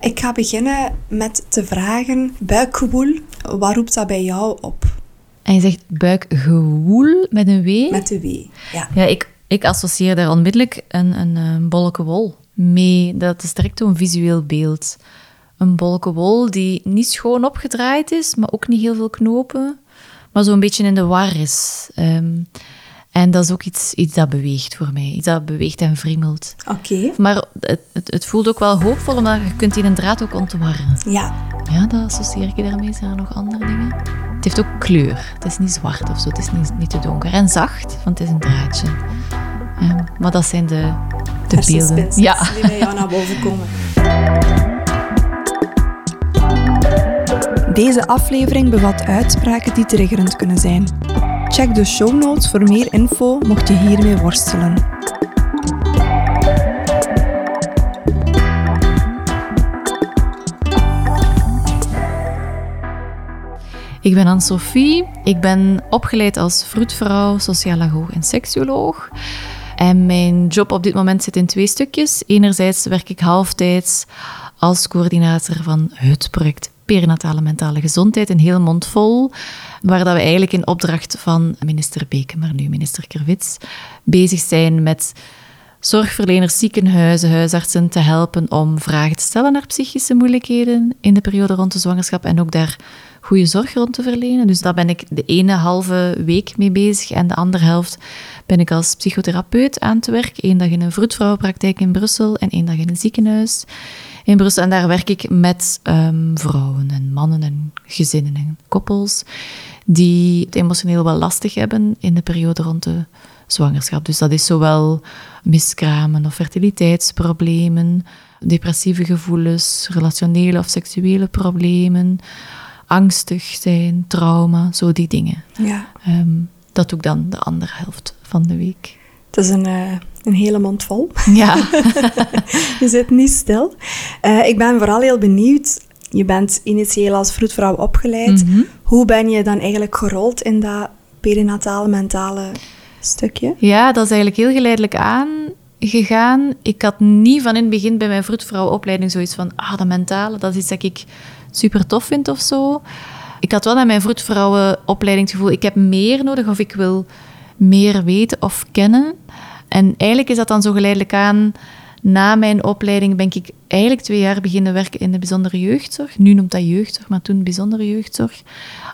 Ik ga beginnen met te vragen, buikgewoel, wat roept dat bij jou op? En je zegt buikgewoel met een W? Met de W, ja. Ja, ik, ik associeer daar onmiddellijk een, een, een bolleke wol mee. Dat is direct een visueel beeld. Een bolleke wol die niet schoon opgedraaid is, maar ook niet heel veel knopen, maar zo'n beetje in de war is. Ehm, en dat is ook iets, iets dat beweegt voor mij. Iets dat beweegt en friemelt. Oké. Maar het, het, het voelt ook wel hoopvol, omdat je kunt in een draad ook ontwarren. Ja. Ja, dat associeer ik daarmee. Zijn er nog andere dingen? Het heeft ook kleur. Het is niet zwart of zo. Het is niet, niet te donker. En zacht, want het is een draadje. Ehm, maar dat zijn de, de beelden. Ja. die bij jou naar boven komen. Deze aflevering bevat uitspraken die triggerend kunnen zijn. Check de show notes voor meer info mocht je hiermee worstelen. Ik ben Anne-Sophie. Ik ben opgeleid als vroedvrouw, socialagoog en seksuoloog. En mijn job op dit moment zit in twee stukjes. Enerzijds werk ik halftijds als coördinator van het project Perinatale Mentale Gezondheid, een heel mond vol, waar dat we eigenlijk in opdracht van minister Beke, maar nu minister Kerwits, bezig zijn met zorgverleners, ziekenhuizen, huisartsen te helpen om vragen te stellen naar psychische moeilijkheden in de periode rond de zwangerschap en ook daar goede zorg rond te verlenen. Dus daar ben ik de ene halve week mee bezig en de andere helft ben ik als psychotherapeut aan het werk. Eén dag in een vroedvrouwenpraktijk in Brussel en één dag in een ziekenhuis in Brussel. En daar werk ik met ehm, vrouwen en mannen en gezinnen en koppels die het emotioneel wel lastig hebben in de periode rond de zwangerschap. Dus dat is zowel miskramen of fertiliteitsproblemen, depressieve gevoelens, relationele of seksuele problemen, angstig zijn, trauma, zo die dingen. Ja, Ehm, dat doe ik dan de andere helft van de week. Het is een, eh, een hele mond vol. Ja, Je zit niet stil. Eh, ik ben vooral heel benieuwd. Je bent initieel als vroedvrouw opgeleid. Mhm. Hoe ben je dan eigenlijk gerold in dat perinatale mentale stukje? ja, dat is eigenlijk heel geleidelijk aangegaan. Ik had niet van in het begin bij mijn vroedvrouwenopleiding zoiets van, ah, dat mentale, dat is iets dat ik super tof vind of zo. Ik had wel aan mijn vroedvrouwenopleiding het gevoel, ik heb meer nodig of ik wil meer weten of kennen. En eigenlijk is dat dan zo geleidelijk aan. Na mijn opleiding ben ik eigenlijk twee jaar beginnen werken in de bijzondere jeugdzorg. Nu noemt dat jeugdzorg, maar toen bijzondere jeugdzorg.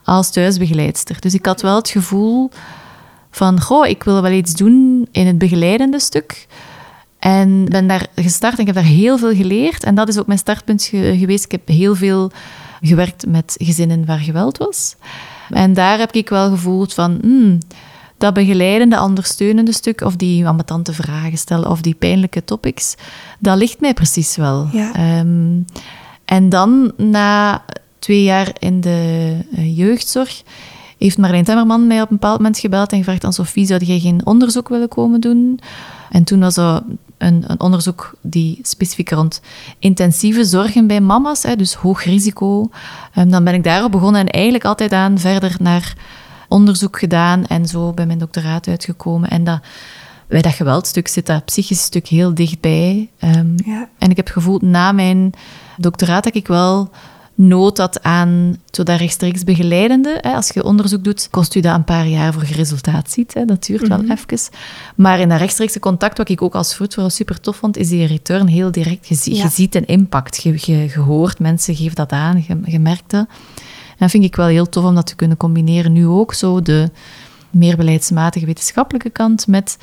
Als thuisbegeleidster. Dus ik had wel het gevoel van, goh, ik wil wel iets doen in het begeleidende stuk. En ben daar gestart en ik heb daar heel veel geleerd. En dat is ook mijn startpunt ge- geweest. Ik heb heel veel gewerkt met gezinnen waar geweld was. En daar heb ik wel gevoeld van, hmm, dat begeleidende, ondersteunende stuk, of die ambetante vragen stellen, of die pijnlijke topics, dat ligt mij precies wel. Ja. Ehm, en dan, na twee jaar in de eh, jeugdzorg, heeft Marleen Temmerman mij op een bepaald moment gebeld en gevraagd aan Sophie, zou jij geen onderzoek willen komen doen? En toen was er een, een onderzoek die specifiek rond intensieve zorgen bij mama's, hè, dus hoog risico. En dan ben ik daarop begonnen en eigenlijk altijd aan verder naar onderzoek gedaan en zo bij mijn doctoraat uitgekomen. En dat, bij dat geweldstuk zit dat psychische stuk heel dichtbij. Ehm, Ja. en ik heb gevoeld na mijn doctoraat dat ik wel nood had aan zo dat rechtstreeks begeleidende. Hè. Als je onderzoek doet, kost u dat een paar jaar voor je resultaat ziet. Hè. Dat duurt wel even. Maar in dat rechtstreekse contact, wat ik ook als vroedvrouw super tof vond, is die return heel direct. Je, Ja. je ziet een impact. Je, je, je hoort mensen, geven dat aan, je, je merkt dat. En dat vind ik wel heel tof om dat te kunnen combineren. Nu ook zo de meer beleidsmatige wetenschappelijke kant met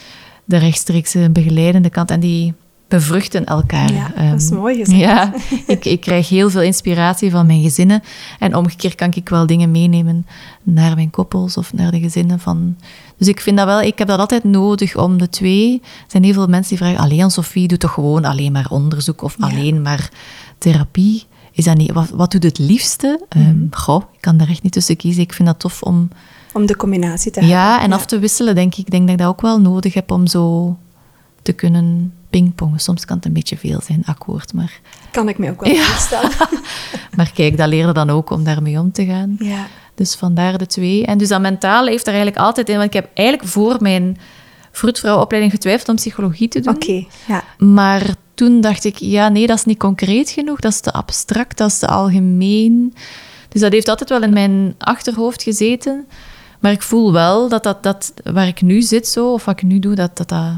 de rechtstreekse begeleidende kant. En die bevruchten elkaar. Ja, dat is Ehm, mooi gezegd. Ja, ik, ik krijg heel veel inspiratie van mijn gezinnen. En omgekeerd kan ik wel dingen meenemen naar mijn koppels of naar de gezinnen van... Dus ik vind dat wel, ik heb dat altijd nodig om de twee... Er zijn heel veel mensen die vragen, alleen Sophie doet toch gewoon alleen maar onderzoek of Ja. alleen maar therapie? Is dat niet... Wat, wat doet het liefste? Ehm, goh, ik kan daar echt niet tussen kiezen. Ik vind dat tof om... Om de combinatie te Ja, hebben. en af te wisselen, denk ik. Ik denk dat ik dat ook wel nodig heb om zo te kunnen pingpongen. Soms kan het een beetje veel zijn, akkoord. Maar, Kan ik me ook wel Ja. voorstellen. maar kijk, dat leerde dan ook om daarmee om te gaan. Ja. Dus vandaar de twee. En dus dat mentale heeft er eigenlijk altijd in. Want ik heb eigenlijk voor mijn vroedvrouwenopleiding getwijfeld om psychologie te doen. Oké, ja. Maar toen dacht ik, ja, nee, dat is niet concreet genoeg, dat is te abstract, dat is te algemeen. Dus dat heeft altijd wel in mijn achterhoofd gezeten. Maar ik voel wel dat, dat, dat waar ik nu zit zo, of wat ik nu doe, dat dat, dat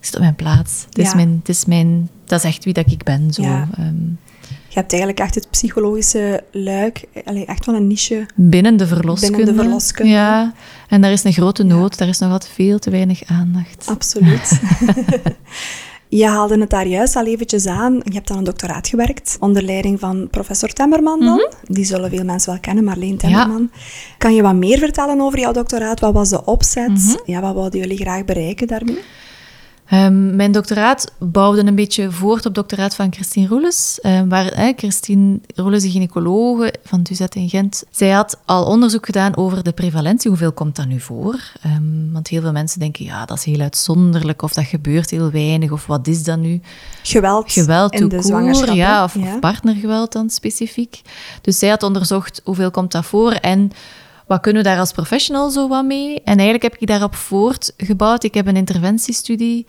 zit op mijn plaats. Het, is mijn, het is mijn, dat is echt wie dat ik ben. Zo. Ja. Ehm, Je hebt eigenlijk echt het psychologische luik, echt wel een niche. binnen de verloskunde. Binnen de verloskunde. Ja, en daar is een grote nood, daar is nog altijd veel te weinig aandacht. Absoluut. Je haalde het daar juist al eventjes aan. Je hebt aan een doctoraat gewerkt, onder leiding van professor Temmerman dan. Mhm. Die zullen veel mensen wel kennen, Marleen Temmerman. Kan je wat meer vertellen over jouw doctoraat? Wat was de opzet? Mhm. Ja, wat wilden jullie graag bereiken daarmee? Ehm, mijn doctoraat bouwde een beetje voort op doctoraat van Christine Roeles. ehm, waar eh, Christine Roeles, de gynaecologe van het UZ in Gent, zij had al onderzoek gedaan over de prevalentie. Hoeveel komt dat nu voor? Ehm, want heel veel mensen denken, ja, dat is heel uitzonderlijk, of dat gebeurt heel weinig, of wat is dat nu? Geweld, Geweld in de zwangerschap. ja, of, hè? of partnergeweld dan specifiek. Dus zij had onderzocht hoeveel komt dat voor en wat kunnen we daar als professional zo wat mee? En eigenlijk heb ik daarop voortgebouwd. Ik heb een interventiestudie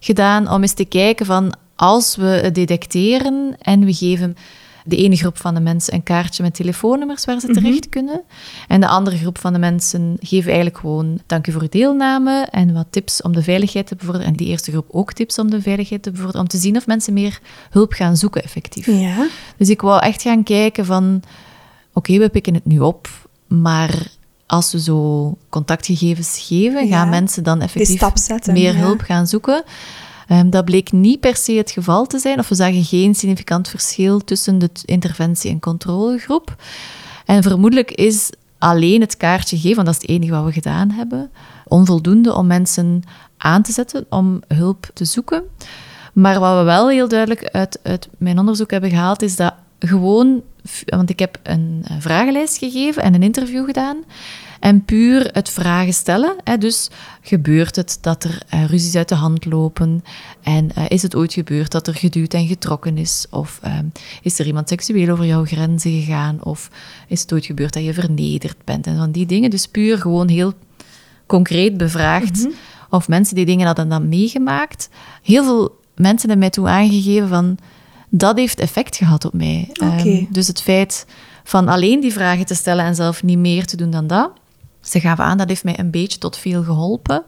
gedaan om eens te kijken van als we het detecteren en we geven de ene groep van de mensen een kaartje met telefoonnummers waar ze terecht kunnen. En de andere groep van de mensen geven eigenlijk gewoon dank u voor uw deelname en wat tips om de veiligheid te bevorderen. En die eerste groep ook tips om de veiligheid te bevorderen, om te zien of mensen meer hulp gaan zoeken effectief. Ja, Dus ik wou echt gaan kijken van, oké, we pikken het nu op, maar als we zo contactgegevens geven, Ja, gaan mensen dan effectief zetten, meer ja. hulp gaan zoeken. Ehm, dat bleek niet per se het geval te zijn, of we zagen geen significant verschil tussen de interventie- en controlegroep. En vermoedelijk is alleen het kaartje geven, want dat is het enige wat we gedaan hebben, onvoldoende om mensen aan te zetten om hulp te zoeken. Maar wat we wel heel duidelijk uit, uit mijn onderzoek hebben gehaald, is dat gewoon, want ik heb een vragenlijst gegeven en een interview gedaan. En puur het vragen stellen. Hè, dus gebeurt het dat er eh, ruzies uit de hand lopen? En eh, is het ooit gebeurd dat er geduwd en getrokken is? Of ehm, is er iemand seksueel over jouw grenzen gegaan? Of is het ooit gebeurd dat je vernederd bent? En van die dingen. Dus puur gewoon heel concreet bevraagd of mensen die dingen hadden dan meegemaakt. Heel veel mensen hebben mij toen aangegeven van dat heeft effect gehad op mij. Ehm, dus het feit van alleen die vragen te stellen en zelf niet meer te doen dan dat. Ze gaven aan, dat heeft mij een beetje tot veel geholpen.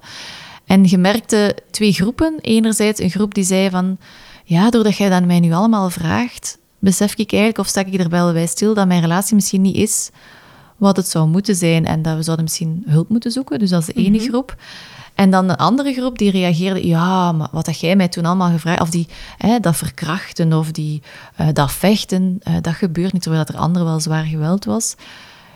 En je merkte twee groepen. Enerzijds een groep die zei van, ja, doordat jij dat mij nu allemaal vraagt, besef ik eigenlijk, of sta ik er wel bij stil, dat mijn relatie misschien niet is wat het zou moeten zijn en dat we zouden misschien hulp moeten zoeken. Dus dat is de ene groep. En dan een andere groep die reageerde, ja, maar wat dat jij mij toen allemaal gevraagd, of die hè, dat verkrachten of die eh, dat vechten, eh, dat gebeurt niet, terwijl dat er andere wel zwaar geweld was.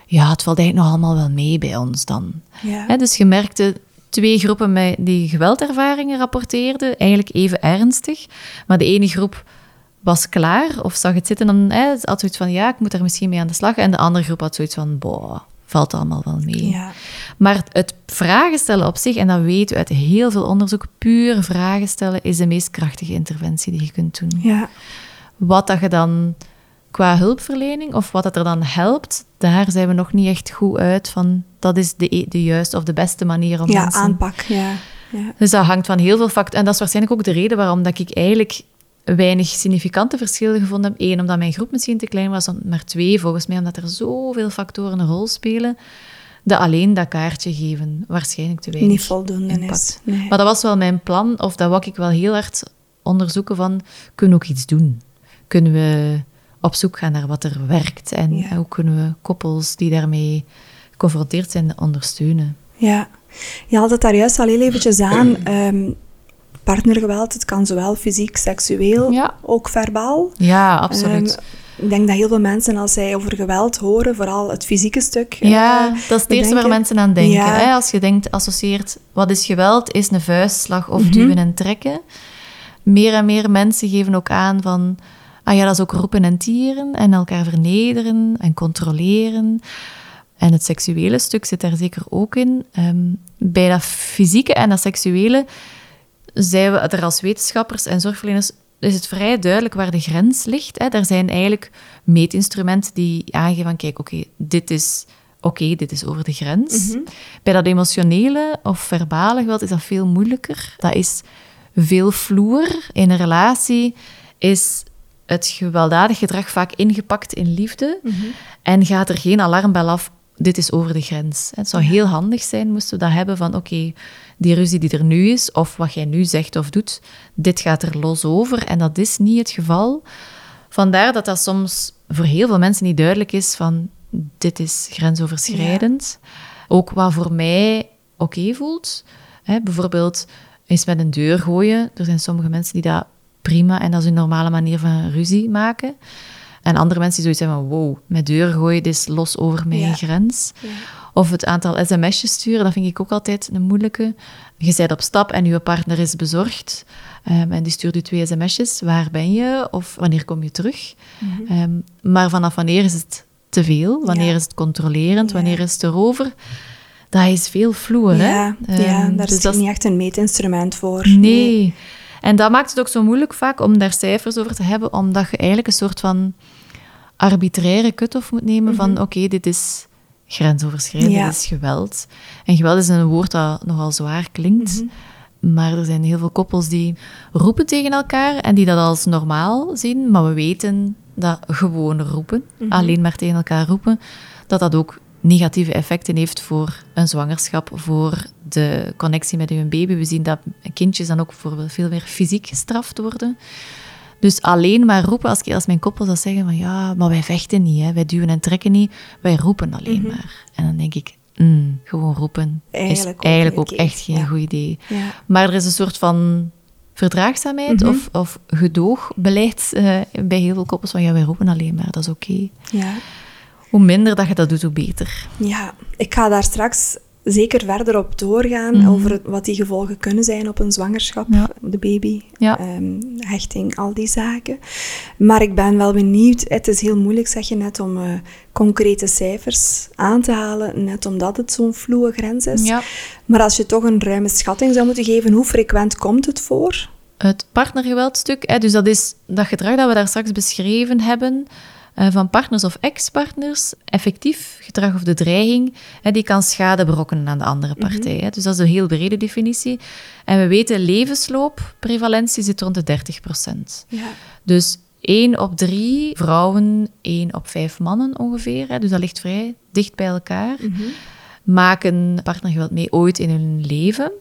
Ja, het valt eigenlijk nog allemaal wel mee bij ons dan. ja. Hè, dus je merkte twee groepen met die geweldervaringen rapporteerden, eigenlijk even ernstig. Maar de ene groep was klaar of zag het zitten en hè, had zoiets van, ja, ik moet er misschien mee aan de slag. En de andere groep had zoiets van, boah, valt allemaal wel mee. ja. Maar het vragen stellen op zich, en dat weten we uit heel veel onderzoek, puur vragen stellen is de meest krachtige interventie die je kunt doen. ja. Wat dat je dan qua hulpverlening of wat dat er dan helpt, daar zijn we nog niet echt goed uit van dat is de, e- de juiste of de beste manier om Ja, mensen... aanpak, ja. ja. Dus dat hangt van heel veel factoren. En dat is waarschijnlijk ook de reden waarom dat ik eigenlijk weinig significante verschillen gevonden heb. Eén, omdat mijn groep misschien te klein was. Maar twee, volgens mij, omdat er zoveel factoren een rol spelen, dat alleen dat kaartje geven waarschijnlijk te weinig Niet voldoende is. impact. Nee. Maar dat was wel mijn plan, of dat wou ik wel heel hard onderzoeken van, kunnen we ook iets doen? Kunnen we op zoek gaan naar wat er werkt? En Ja. hoe kunnen we koppels die daarmee geconfronteerd zijn ondersteunen? Ja, je had het daar juist al heel eventjes aan. Ehm, partnergeweld, het kan zowel fysiek, seksueel, Ja. ook verbaal. Ja, absoluut. Ehm, ik denk dat heel veel mensen, als zij over geweld horen, vooral het fysieke stuk... Ja, eh, dat is het eerste waar mensen aan denken. Ja. Hè? Als je denkt, associeert, wat is geweld? Is een vuistslag Mhm. of duwen en trekken. Meer en meer mensen geven ook aan van... Ah ja, dat is ook roepen en tieren en elkaar vernederen en controleren. En het seksuele stuk zit daar zeker ook in. Ehm, bij dat fysieke en dat seksuele zijn we er als wetenschappers en zorgverleners is het vrij duidelijk waar de grens ligt. Hè. Er zijn eigenlijk meetinstrumenten die aangeven van kijk, oké, dit is oké, dit is over de grens. Bij dat emotionele of verbale geweld is dat veel moeilijker. Dat is veel vloer in een relatie is het gewelddadig gedrag vaak ingepakt in liefde en gaat er geen alarmbel af. Dit is over de grens. Het zou heel handig zijn, moesten we dat hebben van oké, die ruzie die er nu is, of wat jij nu zegt of doet, dit gaat er los over. En dat is niet het geval. Vandaar dat dat soms voor heel veel mensen niet duidelijk is van dit is grensoverschrijdend. Ook wat voor mij oké voelt. Hè, bijvoorbeeld eens met een deur gooien. Er zijn sommige mensen die dat prima en dat is een normale manier van ruzie maken. En andere mensen die zoiets hebben van wow, met deur gooien, dit is los over mijn Ja. grens. Ja. Of het aantal sms'jes sturen, dat vind ik ook altijd een moeilijke. Je bent op stap en je partner is bezorgd. ehm, en die stuurt u twee sms'jes. Waar ben je? Of wanneer kom je terug? Ehm, maar vanaf wanneer is het te veel? Wanneer Ja. is het controlerend? Wanneer is het erover? Dat is veel vloer, Ja, hè? ja, Ehm, daar dus is dat niet echt een meetinstrument voor. Nee. En dat maakt het ook zo moeilijk vaak om daar cijfers over te hebben, omdat je eigenlijk een soort van arbitraire cut-off moet nemen van oké, dit is grensoverschrijdend, Mhm. Ja. dit is geweld. En geweld is een woord dat nogal zwaar klinkt, Mhm. maar er zijn heel veel koppels die roepen tegen elkaar en die dat als normaal zien, maar we weten dat gewoon roepen, Mhm. alleen maar tegen elkaar roepen, dat dat ook negatieve effecten heeft voor een zwangerschap, voor de connectie met uw baby. We zien dat kindjes dan ook bijvoorbeeld veel meer fysiek gestraft worden. Dus alleen maar roepen, als, als mijn koppel zou zeggen van ja, maar wij vechten niet, hè, wij duwen en trekken niet, wij roepen alleen Mhm. maar. En dan denk ik, mm, gewoon roepen Eigenlijk is ook eigenlijk ook echt geen Ja. goed idee. Ja. Maar er is een soort van verdraagzaamheid Mhm. of, of gedoogbeleid eh, bij heel veel koppels van ja, wij roepen alleen maar, dat is oké. Ja. Hoe minder dat je dat doet, hoe beter. ja, ik ga daar straks zeker verder op doorgaan Mhm. over wat die gevolgen kunnen zijn op een zwangerschap, Ja. de baby, Ja. ehm, hechting, al die zaken. Maar ik ben wel benieuwd, het is heel moeilijk, zeg je net, om eh, concrete cijfers aan te halen, net omdat het zo'n vloe grens is. Ja. Maar als je toch een ruime schatting zou moeten geven, hoe frequent komt het voor? Het partnergeweldstuk, hè, dus dat is dat gedrag dat we daar straks beschreven hebben, van partners of ex-partners, effectief gedrag of de dreiging, die kan schade berokkenen aan de andere partij. Hè. Dus dat is een heel brede definitie. En we weten, levensloopprevalentie zit rond de 30% Ja. Dus 1 op 3 vrouwen, 1 op 5 mannen ongeveer, dus dat ligt vrij dicht bij elkaar, maken partnergeweld mee ooit in hun leven.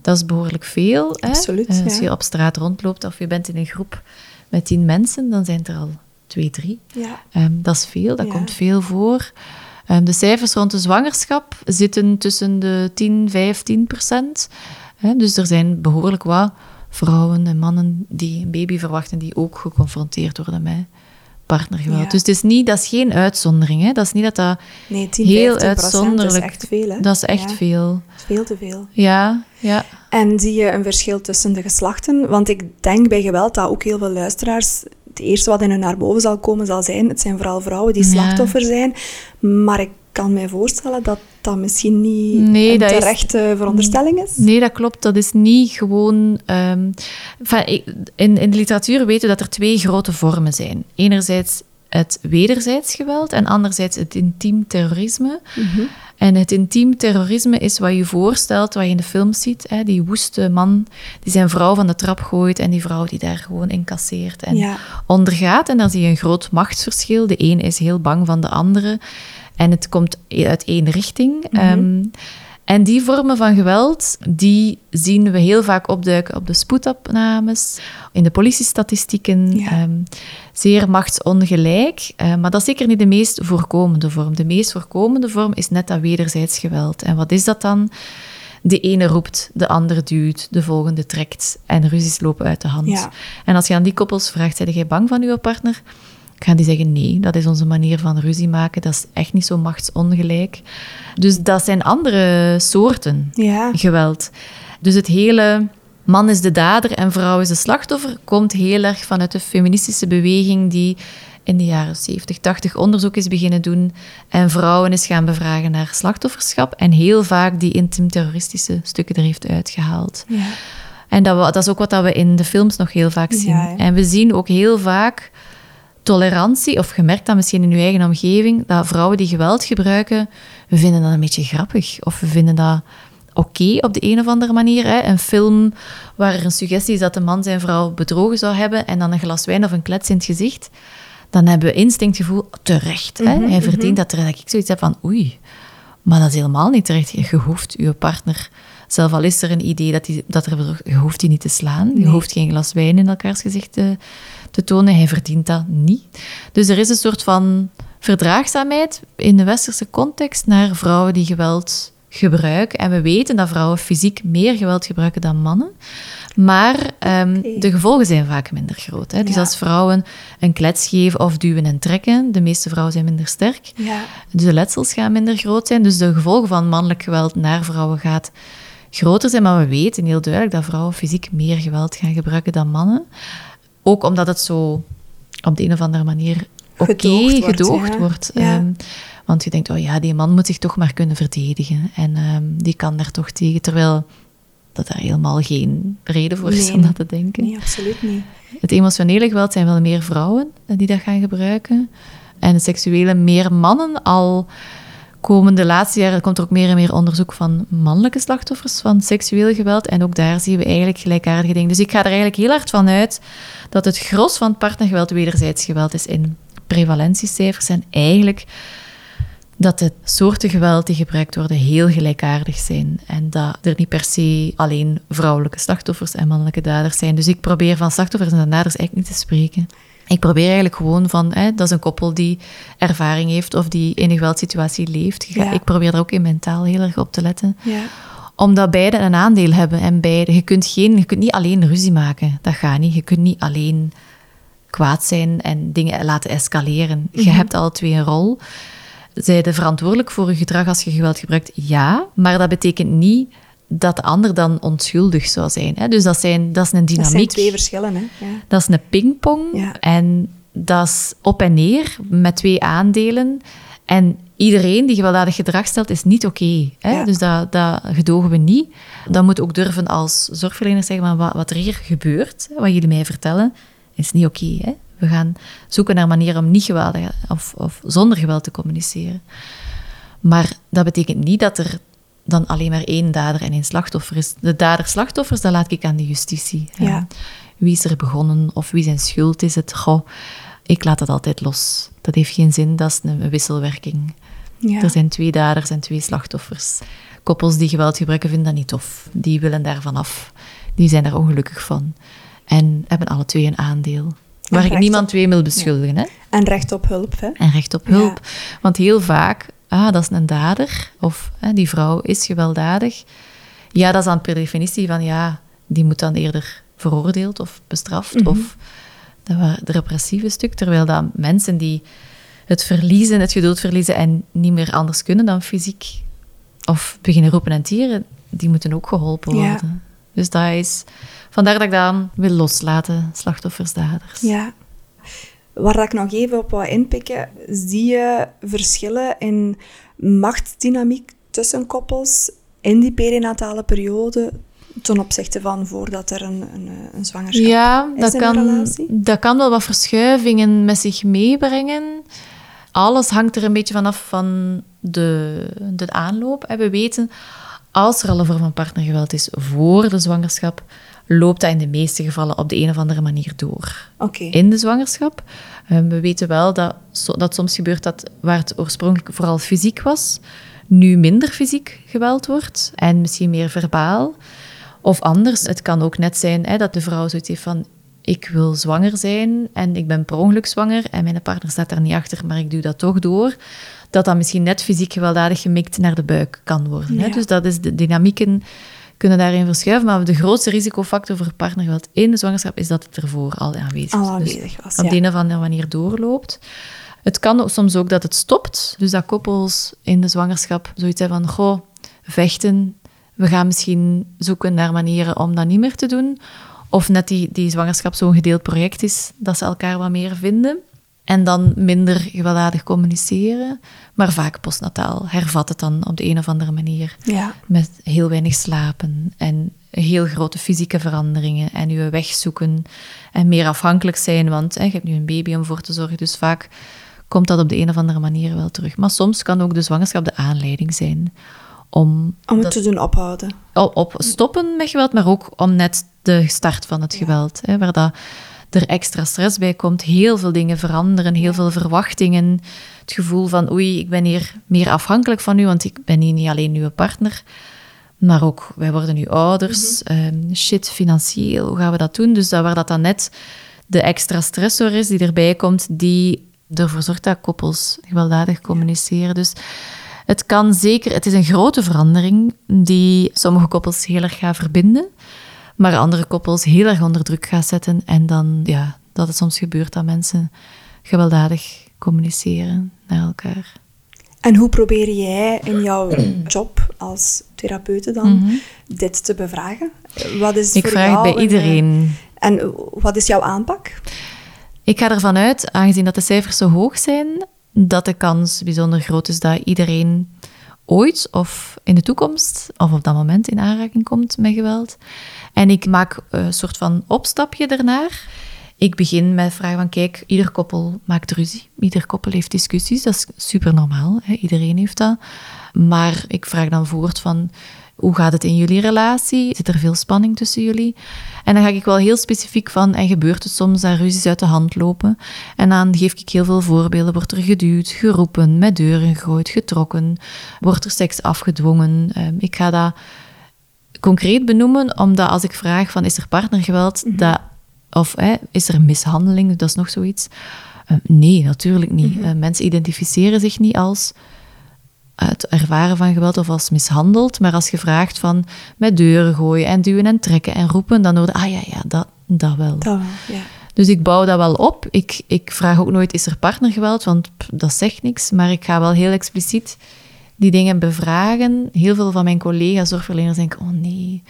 Dat is behoorlijk veel. Absoluut, Eh, Als ja. je op straat rondloopt of je bent in een groep met tien mensen, dan zijn het er al twee, drie. Ja. Ehm, dat is veel, dat Ja. komt veel voor. Ehm, de cijfers rond de zwangerschap zitten tussen de 10, 15 procent. Dus er zijn behoorlijk wat vrouwen en mannen die een baby verwachten, die ook geconfronteerd worden met partnergeweld. Ja. Dus het is niet, dat is geen uitzondering. Hè? Dat is niet dat dat Nee, 10, heel 15 uitzonderlijk is echt veel. Hè? Dat is echt Ja, veel. Veel te veel. Ja, ja. En zie je een verschil tussen de geslachten? Want ik denk bij geweld dat ook heel veel luisteraars... Het eerste wat in hun naar boven zal komen zal zijn... Het zijn vooral vrouwen die slachtoffer zijn. Maar ik kan mij voorstellen dat dat misschien niet Nee, een dat is- terechte veronderstelling is. Nee, dat klopt. Dat is niet gewoon. ehm, enfin, in, in de literatuur weten we dat er twee grote vormen zijn. Enerzijds het wederzijds geweld en anderzijds het intiem terrorisme. En het intiem terrorisme is wat je voorstelt, wat je in de film ziet. Hè, die woeste man die zijn vrouw van de trap gooit en die vrouw die daar gewoon incasseert en Ja. ondergaat. En dan zie je een groot machtsverschil. De een is heel bang van de andere. En het komt uit één richting. Ehm, en die vormen van geweld, die zien we heel vaak opduiken op de spoedopnames, in de politiestatistieken. Ja. ehm, zeer machtsongelijk. eh, maar dat is zeker niet de meest voorkomende vorm. De meest voorkomende vorm is net dat wederzijds geweld. En wat is dat dan? De ene roept, de andere duwt, de volgende trekt en ruzies lopen uit de hand. Ja. En als je aan die koppels vraagt, zijn jij bang van uw partner? Gaan die zeggen nee, dat is onze manier van ruzie maken. Dat is echt niet zo machtsongelijk. Dus dat zijn andere soorten Ja. geweld. Dus het hele man is de dader en vrouw is de slachtoffer komt heel erg vanuit de feministische beweging die in de jaren 70, 80 onderzoek is beginnen doen en vrouwen is gaan bevragen naar slachtofferschap en heel vaak die intiem-terroristische stukken er heeft uitgehaald. Ja. En dat, we, dat is ook wat dat we in de films nog heel vaak zien. Ja. En we zien ook heel vaak tolerantie, of gemerkt dat misschien in uw eigen omgeving, dat vrouwen die geweld gebruiken, we vinden dat een beetje grappig. Of we vinden dat oké op de een of andere manier. Hè. Een film waar er een suggestie is dat de man zijn vrouw bedrogen zou hebben en dan een glas wijn of een klets in het gezicht, dan hebben we instinctgevoel terecht. Hè. Mhm, Hij verdient dat terecht. Dat ik zoiets heb van oei, maar dat is helemaal niet terecht. Je hoeft je partner, zelf al is er een idee dat, die, dat er, je hoeft die niet te slaan. Je Nee. hoeft geen glas wijn in elkaars gezicht te, te tonen. Hij verdient dat niet. Dus er is een soort van verdraagzaamheid in de westerse context naar vrouwen die geweld gebruiken. En we weten dat vrouwen fysiek meer geweld gebruiken dan mannen. Maar ehm, de gevolgen zijn vaak minder groot. Hè? Dus Ja. als vrouwen een klets geven of duwen en trekken, de meeste vrouwen zijn minder sterk. Ja. Dus de letsels gaan minder groot zijn. Dus de gevolgen van mannelijk geweld naar vrouwen gaat groter zijn. Maar we weten heel duidelijk dat vrouwen fysiek meer geweld gaan gebruiken dan mannen. Ook omdat het zo op de een of andere manier oké Gedoogd wordt, gedoogd ja. wordt. Ja. Ehm, want je denkt, oh ja, die man moet zich toch maar kunnen verdedigen. En ehm, die kan daar toch tegen. Terwijl dat daar helemaal geen reden voor is Nee. om dat te denken. Nee, absoluut niet. Het emotionele geweld zijn wel meer vrouwen eh, die dat gaan gebruiken. En het seksuele meer mannen. Al komen de laatste jaren komt er ook meer en meer onderzoek van mannelijke slachtoffers van seksueel geweld. En ook daar zien we eigenlijk gelijkaardige dingen. Dus ik ga er eigenlijk heel hard van uit dat het gros van partnergeweld wederzijds geweld is in prevalentiecijfers. En eigenlijk dat de soorten geweld die gebruikt worden heel gelijkaardig zijn. En dat er niet per se alleen vrouwelijke slachtoffers en mannelijke daders zijn. Dus ik probeer van slachtoffers en daders eigenlijk niet te spreken. Ik probeer eigenlijk gewoon van, hè, dat is een koppel die ervaring heeft of die in een geweldsituatie leeft. Ja. Ik probeer daar ook in mentaal heel erg op te letten Ja. omdat beide een aandeel hebben. En beide, je, kunt geen, je kunt niet alleen ruzie maken. Dat gaat niet. Je kunt niet alleen kwaad zijn en dingen laten escaleren. Je hebt alle twee een rol. Zij de verantwoordelijk voor je gedrag als je geweld gebruikt? Ja, maar dat betekent niet dat de ander dan onschuldig zou zijn. Hè? Dus dat, zijn, dat is een Dat zijn dynamiek. twee verschillen, hè. Ja. Dat is een pingpong. Ja. En dat is op en neer met twee aandelen. En iedereen die gewelddadig gedrag stelt, is niet oké. Ja. dus dat, dat gedogen we niet. Dan moet ook durven als zorgverlener zeggen, maar wat, wat er hier gebeurt, wat jullie mij vertellen, is niet oké. we gaan zoeken naar manieren om niet geweldig of, of zonder geweld te communiceren. Maar dat betekent niet dat er dan alleen maar één dader en één slachtoffer is. De dader-slachtoffers, dat laat ik aan de justitie. Ja. Wie is er begonnen of wie zijn schuld is het? Goh, ik laat dat altijd los. Dat heeft geen zin, dat is een wisselwerking. Ja. Er zijn twee daders en twee slachtoffers. Koppels die geweld gebruiken vinden dat niet tof. Die willen daarvan af. Die zijn daar ongelukkig van. En hebben alle twee een aandeel. Waar ik niemand op- twee wil beschuldigen. Hè? En recht op hulp, hè. En recht op hulp. Want heel vaak, ah, dat is een dader. Of hè, die vrouw is gewelddadig. Ja, dat is dan per definitie van, ja, die moet dan eerder veroordeeld of bestraft. Mhm. Of dat was het repressieve stuk. Terwijl dat mensen die het verliezen, het geduld verliezen en niet meer anders kunnen dan fysiek of beginnen roepen en tieren, die moeten ook geholpen Ja. worden. Dus dat is... Vandaar dat ik dat wil loslaten, slachtoffers, daders. Ja. Waar dat ik nog even op wou inpikken, zie je verschillen in machtsdynamiek tussen koppels in die perinatale periode ten opzichte van voordat er een, een, een zwangerschap Ja, is dat in een kan, relatie? dat kan wel wat verschuivingen met zich meebrengen. Alles hangt er een beetje vanaf van de, de aanloop. En we weten, als er al een vorm van partnergeweld is voor de zwangerschap, loopt dat in de meeste gevallen op de een of andere manier door. In de zwangerschap. Eh, we weten wel dat, dat soms gebeurt dat waar het oorspronkelijk vooral fysiek was, nu minder fysiek geweld wordt en misschien meer verbaal. Of anders, het kan ook net zijn hè, dat de vrouw zoiets heeft van ik wil zwanger zijn en ik ben per ongeluk zwanger en mijn partner staat daar niet achter, maar ik doe dat toch door. Dat dat misschien net fysiek gewelddadig gemikt naar de buik kan worden. Hè? Dus dat is de dynamieken kunnen daarin verschuiven. Maar de grootste risicofactor voor partnergeweld in de zwangerschap is dat het ervoor al aanwezig is. Al Dus aanwezig was, op ja. de een of andere manier doorloopt. Het kan ook soms ook dat het stopt. Dus dat koppels in de zwangerschap zoiets hebben van, goh, vechten. We gaan misschien zoeken naar manieren om dat niet meer te doen. Of net die, die zwangerschap zo'n gedeeld project is, dat ze elkaar wat meer vinden. En dan minder gewelddadig communiceren. Maar vaak postnataal hervat het dan op de een of andere manier. Ja. Met heel weinig slapen en heel grote fysieke veranderingen en je weg zoeken en meer afhankelijk zijn, want hè, je hebt nu een baby om voor te zorgen, dus vaak komt dat op de een of andere manier wel terug. Maar soms kan ook de zwangerschap de aanleiding zijn om... Om het dat- te doen ophouden. op, op stoppen met geweld, maar ook om net de start van het geweld, hè, waar dat er extra stress bij komt, heel veel dingen veranderen, heel veel verwachtingen, het gevoel van oei, ik ben hier meer afhankelijk van u, want ik ben hier niet alleen uw partner, maar ook wij worden nu ouders, ehm, shit, financieel, hoe gaan we dat doen? Dus dat waar dat dan net de extra stressor is die erbij komt, die ervoor zorgt dat koppels gewelddadig communiceren. Dus het kan zeker, het is een grote verandering die sommige koppels heel erg gaat verbinden, maar andere koppels heel erg onder druk gaat zetten. En dan, ja, dat het soms gebeurt dat mensen gewelddadig communiceren naar elkaar. En hoe probeer jij in jouw job als therapeute dan dit te bevragen? Wat is Mhm. Ik voor vraag het jou bij een, eh, iedereen. En wat is jouw aanpak? Ik ga ervan uit, aangezien dat de cijfers zo hoog zijn, dat de kans bijzonder groot is dat iedereen ooit of in de toekomst of op dat moment in aanraking komt met geweld. En ik maak een soort van opstapje ernaar. Ik begin met vragen van, kijk, ieder koppel maakt ruzie. Ieder koppel heeft discussies, dat is super normaal. Hè? Iedereen heeft dat. Maar ik vraag dan voort van, hoe gaat het in jullie relatie? Zit er veel spanning tussen jullie? En dan ga ik wel heel specifiek van, en gebeurt het soms dat ruzies uit de hand lopen? En dan geef ik heel veel voorbeelden. Wordt er geduwd, geroepen, met deuren gegooid, getrokken? Wordt er seks afgedwongen? Ehm, ik ga dat concreet benoemen, omdat als ik vraag van, is er partnergeweld? dat, of hè, is er mishandeling? Dat is nog zoiets. Eh, nee, natuurlijk niet. Eh, mensen identificeren zich niet als het ervaren van geweld of als mishandeld. Maar als je vraagt van met deuren gooien en duwen en trekken en roepen, dan hoor je, ah ja, ja, dat, dat wel. Dat wel, ja. Dus ik bouw dat wel op. Ik, ik vraag ook nooit, is er partnergeweld? Want pff, dat zegt niks. Maar ik ga wel heel expliciet die dingen bevragen. Heel veel van mijn collega's zorgverleners denken, oh nee,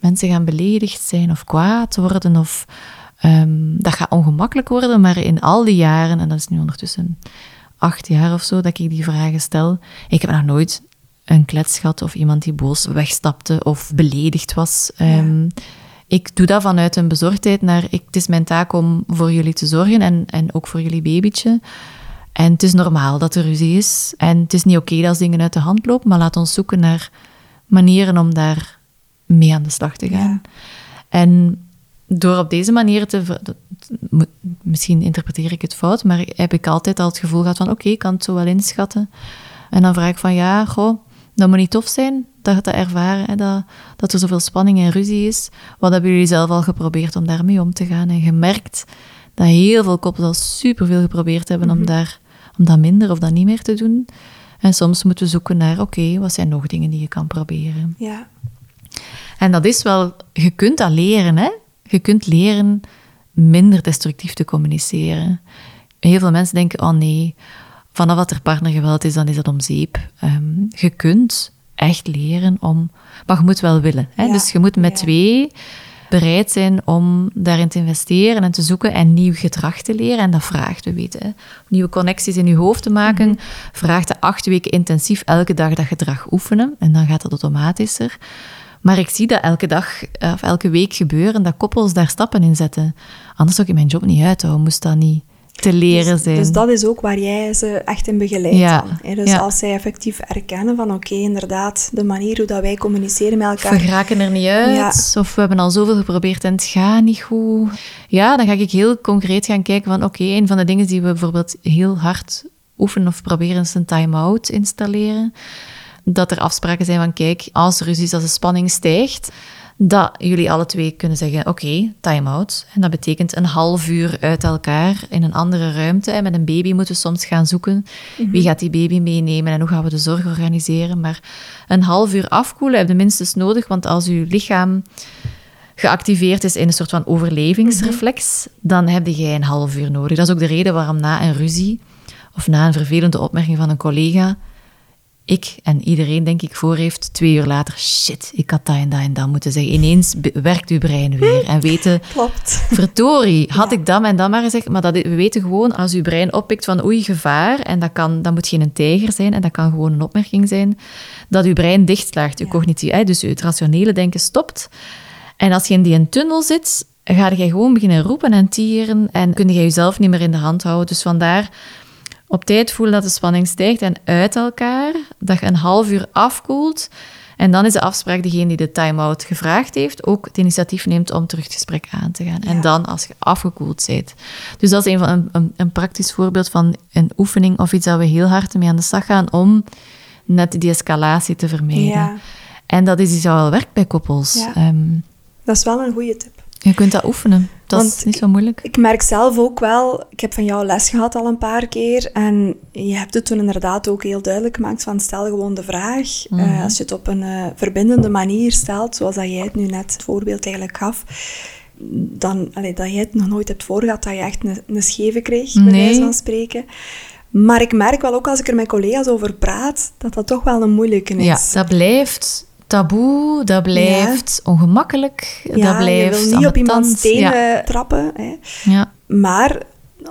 mensen gaan beledigd zijn of kwaad worden of... ehm, dat gaat ongemakkelijk worden, maar in al die jaren, en dat is nu ondertussen acht jaar of zo, dat ik die vragen stel, ik heb nog nooit een klets gehad of iemand die boos wegstapte of beledigd was. Ehm, ik doe dat vanuit een bezorgdheid naar, ik, het is mijn taak om voor jullie te zorgen en, en ook voor jullie babytje. En het is normaal dat er ruzie is. En het is niet oké als dingen uit de hand lopen, maar laat ons zoeken naar manieren om daar mee aan de slag te gaan. En door op deze manier te... dat- Misschien interpreteer ik het fout, maar heb ik altijd al het gevoel gehad van oké, ik kan het zo wel inschatten. En dan vraag ik van ja, goh, dat moet niet tof zijn dat je dat ervaren, hè, dat, dat er zoveel spanning en ruzie is. Wat hebben jullie zelf al geprobeerd om daarmee om te gaan? En gemerkt dat heel veel koppels al superveel geprobeerd hebben om, daar, om dat minder of dat niet meer te doen. En soms moeten we zoeken naar, oké, wat zijn nog dingen die je kan proberen? Ja. En dat is wel, je kunt dat leren, hè? Je kunt leren minder destructief te communiceren. Heel veel mensen denken, oh nee, vanaf dat er partnergeweld is, dan is dat om zeep. Ehm, je kunt echt leren om, maar je moet wel willen. Hè? Ja, Dus je moet met ja. twee bereid zijn om daarin te investeren en te zoeken en nieuw gedrag te leren. En dat vraagt, we weten, hè, nieuwe connecties in je hoofd te maken, Mhm. vraagt de acht weken intensief elke dag dat gedrag oefenen. En dan gaat dat automatischer. Maar ik zie dat elke dag eh, of elke week gebeuren, dat koppels daar stappen in zetten. Anders zou ik mijn job niet uithouden, moest dat niet te leren dus, zijn. Dus dat is ook waar jij ze echt in begeleidt Ja, dan. Dus ja. als zij effectief erkennen van oké, inderdaad, de manier hoe dat wij communiceren met elkaar... We geraken er niet uit, of we hebben al zoveel geprobeerd en het gaat niet goed. Ja, dan ga ik heel concreet gaan kijken van oké, een van de dingen die we bijvoorbeeld heel hard oefenen of proberen is een time-out installeren. Dat er afspraken zijn van kijk, als er ruzie is, als de spanning stijgt, dat jullie alle twee kunnen zeggen oké, time-out. En dat betekent een half uur uit elkaar in een andere ruimte. En met een baby moeten we soms gaan zoeken wie gaat die baby meenemen en hoe gaan we de zorg organiseren. Maar een half uur afkoelen heb je minstens nodig, want als je lichaam geactiveerd is in een soort van overlevingsreflex, dan heb jij een half uur nodig. Dat is ook de reden waarom na een ruzie of na een vervelende opmerking van een collega, ik en iedereen, denk ik, voor heeft twee uur later, shit, ik had dat en dat en dat moeten zeggen. Ineens werkt uw brein weer en weten, Klopt. verdorie, had ik dat en dat maar gezegd. Maar dat, we weten gewoon, als uw brein oppikt van oei, gevaar, en dat, kan, dat moet geen een tijger zijn, en dat kan gewoon een opmerking zijn, dat uw brein dichtslaagt, uw cognitief, hè, dus het rationele denken stopt. En als je in die een tunnel zit, ga je gewoon beginnen roepen en tieren en kun je jezelf niet meer in de hand houden. Dus vandaar op tijd voelen dat de spanning stijgt en uit elkaar. Dat je een half uur afkoelt. En dan is de afspraak degene die de time-out gevraagd heeft, ook het initiatief neemt om terug het gesprek aan te gaan. En dan als je afgekoeld bent. Dus dat is een, van, een, een, een, praktisch voorbeeld van een oefening of iets dat we heel hard mee aan de slag gaan om net die escalatie te vermijden. Ja. En dat is iets dat wel werkt bij koppels. Ehm, dat is wel een goede tip. Je kunt dat oefenen. Dat is niet zo moeilijk. Ik, merk zelf ook wel, ik heb van jou les gehad al een paar keer. En je hebt het toen inderdaad ook heel duidelijk gemaakt van stel gewoon de vraag. Eh, mhm. als je het op een uh, verbindende manier stelt, zoals dat jij het nu net het voorbeeld eigenlijk gaf. Dan, allee, dat jij het nog nooit hebt voorgehad, dat je echt een, een scheve kreeg, bij wijze van spreken. Maar ik merk wel ook als ik er met collega's over praat, dat dat toch wel een moeilijke is. Ja, dat blijft taboe, dat blijft ongemakkelijk, ja, dat blijft je wil niet op iemands tenen trappen. Hè. Ja. Maar